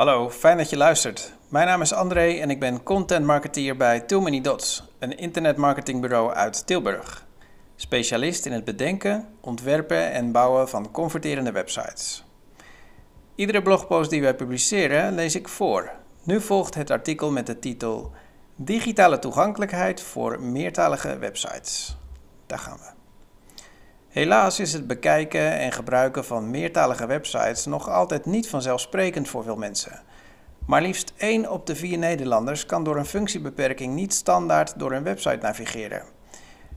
Hallo, fijn dat je luistert. Mijn naam is André en ik ben content marketeer bij Too Many Dots, een internetmarketingbureau uit Tilburg. Specialist in het bedenken, ontwerpen en bouwen van converterende websites. Iedere blogpost die wij publiceren lees ik voor. Nu volgt het artikel met de titel Digitale toegankelijkheid voor meertalige websites. Daar gaan we. Helaas is het bekijken en gebruiken van meertalige websites nog altijd niet vanzelfsprekend voor veel mensen. Maar liefst 1 op de 4 Nederlanders kan door een functiebeperking niet standaard door een website navigeren.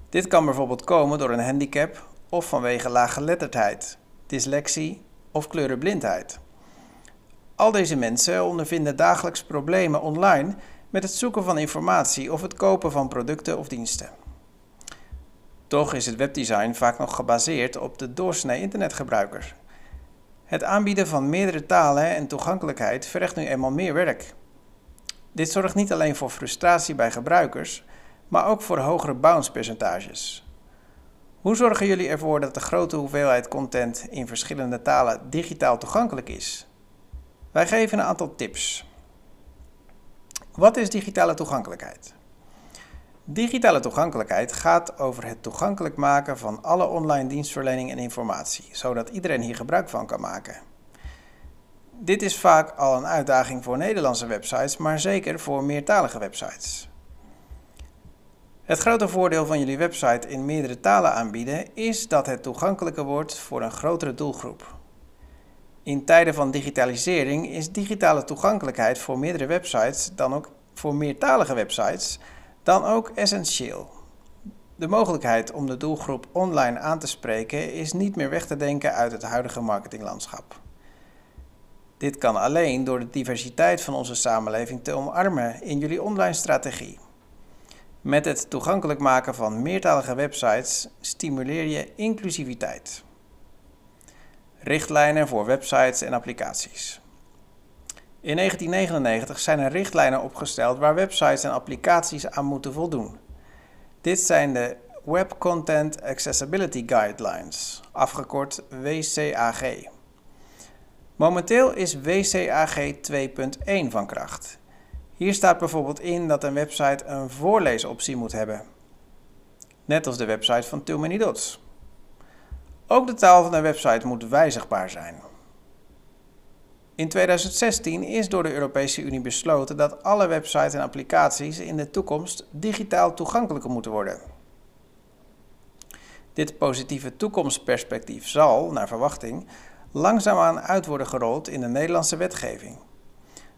Dit kan bijvoorbeeld komen door een handicap of vanwege laaggeletterdheid, dyslexie of kleurenblindheid. Al deze mensen ondervinden dagelijks problemen online met het zoeken van informatie of het kopen van producten of diensten. Toch is het webdesign vaak nog gebaseerd op de doorsnee internetgebruiker. Het aanbieden van meerdere talen en toegankelijkheid vergt nu eenmaal meer werk. Dit zorgt niet alleen voor frustratie bij gebruikers, maar ook voor hogere bounce percentages. Hoe zorgen jullie ervoor dat de grote hoeveelheid content in verschillende talen digitaal toegankelijk is? Wij geven een aantal tips. Wat is digitale toegankelijkheid? Digitale toegankelijkheid gaat over het toegankelijk maken van alle online dienstverlening en informatie, zodat iedereen hier gebruik van kan maken. Dit is vaak al een uitdaging voor Nederlandse websites, maar zeker voor meertalige websites. Het grote voordeel van jullie website in meerdere talen aanbieden is dat het toegankelijker wordt voor een grotere doelgroep. In tijden van digitalisering is digitale toegankelijkheid voor meerdere websites dan ook voor meertalige websites dan ook essentieel. De mogelijkheid om de doelgroep online aan te spreken is niet meer weg te denken uit het huidige marketinglandschap. Dit kan alleen door de diversiteit van onze samenleving te omarmen in jullie online strategie. Met het toegankelijk maken van meertalige websites stimuleer je inclusiviteit. Richtlijnen voor websites en applicaties. In 1999 zijn er richtlijnen opgesteld waar websites en applicaties aan moeten voldoen. Dit zijn de Web Content Accessibility Guidelines, afgekort WCAG. Momenteel is WCAG 2.1 van kracht. Hier staat bijvoorbeeld in dat een website een voorleesoptie moet hebben. Net als de website van Too Many Dots. Ook de taal van een website moet wijzigbaar zijn. In 2016 is door de Europese Unie besloten dat alle websites en applicaties in de toekomst digitaal toegankelijker moeten worden. Dit positieve toekomstperspectief zal, naar verwachting, langzaamaan uit worden gerold in de Nederlandse wetgeving.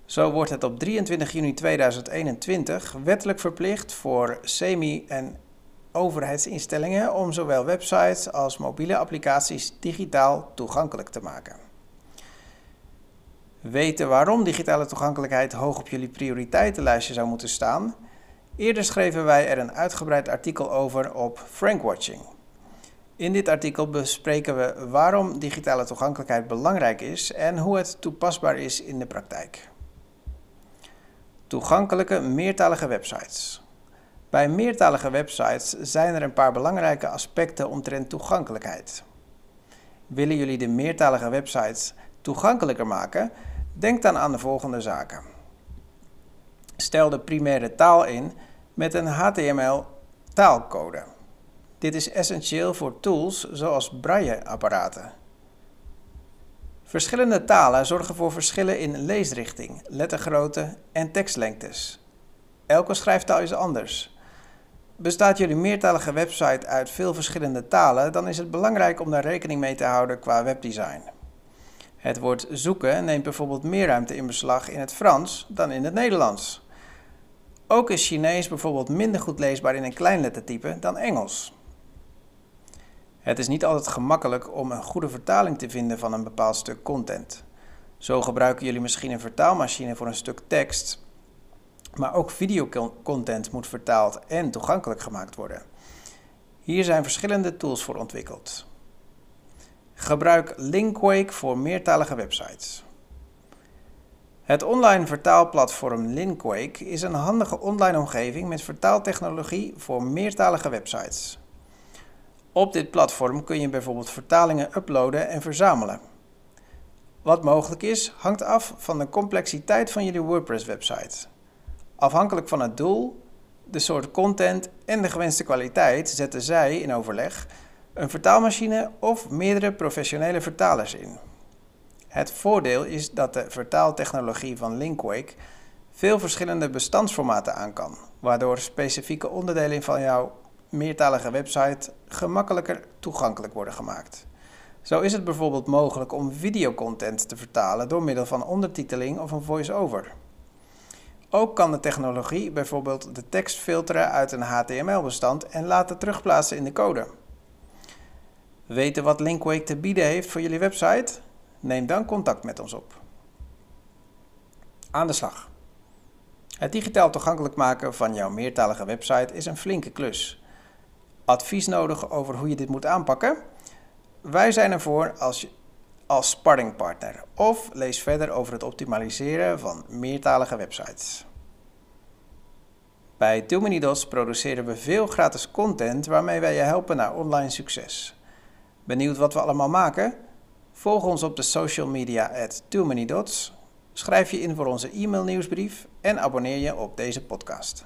Zo wordt het op 23 juni 2021 wettelijk verplicht voor semi- en overheidsinstellingen om zowel websites als mobiele applicaties digitaal toegankelijk te maken. Weten waarom digitale toegankelijkheid hoog op jullie prioriteitenlijstje zou moeten staan? Eerder schreven wij er een uitgebreid artikel over op Frankwatching. In dit artikel bespreken we waarom digitale toegankelijkheid belangrijk is en hoe het toepasbaar is in de praktijk. Toegankelijke meertalige websites. Bij meertalige websites zijn er een paar belangrijke aspecten omtrent toegankelijkheid. Willen jullie de meertalige websites toegankelijker maken? Denk dan aan de volgende zaken. Stel de primaire taal in met een HTML taalcode. Dit is essentieel voor tools zoals braille-apparaten. Verschillende talen zorgen voor verschillen in leesrichting, lettergrootte en tekstlengtes. Elke schrijftaal is anders. Bestaat jullie meertalige website uit veel verschillende talen, dan is het belangrijk om daar rekening mee te houden qua webdesign. Het woord zoeken neemt bijvoorbeeld meer ruimte in beslag in het Frans dan in het Nederlands. Ook is Chinees bijvoorbeeld minder goed leesbaar in een kleinlettertype dan Engels. Het is niet altijd gemakkelijk om een goede vertaling te vinden van een bepaald stuk content. Zo gebruiken jullie misschien een vertaalmachine voor een stuk tekst, maar ook videocontent moet vertaald en toegankelijk gemaakt worden. Hier zijn verschillende tools voor ontwikkeld. Gebruik Linkwake voor meertalige websites. Het online vertaalplatform Linkwake is een handige online omgeving met vertaaltechnologie voor meertalige websites. Op dit platform kun je bijvoorbeeld vertalingen uploaden en verzamelen. Wat mogelijk is, hangt af van de complexiteit van jullie WordPress-website. Afhankelijk van het doel, de soort content en de gewenste kwaliteit zetten zij in overleg een vertaalmachine of meerdere professionele vertalers in. Het voordeel is dat de vertaaltechnologie van Linkwake veel verschillende bestandsformaten aan kan, waardoor specifieke onderdelen van jouw meertalige website gemakkelijker toegankelijk worden gemaakt. Zo is het bijvoorbeeld mogelijk om videocontent te vertalen door middel van ondertiteling of een voice-over. Ook kan de technologie bijvoorbeeld de tekst filteren uit een HTML-bestand en laten terugplaatsen in de code. Weten wat Linkwake te bieden heeft voor jullie website? Neem dan contact met ons op. Aan de slag. Het digitaal toegankelijk maken van jouw meertalige website is een flinke klus. Advies nodig over hoe je dit moet aanpakken? Wij zijn ervoor als, als sparringpartner of lees verder over het optimaliseren van meertalige websites. Bij Dots produceren we veel gratis content waarmee wij je helpen naar online succes. Benieuwd wat we allemaal maken? Volg ons op de social media at Too schrijf je in voor onze e-mail nieuwsbrief en abonneer je op deze podcast.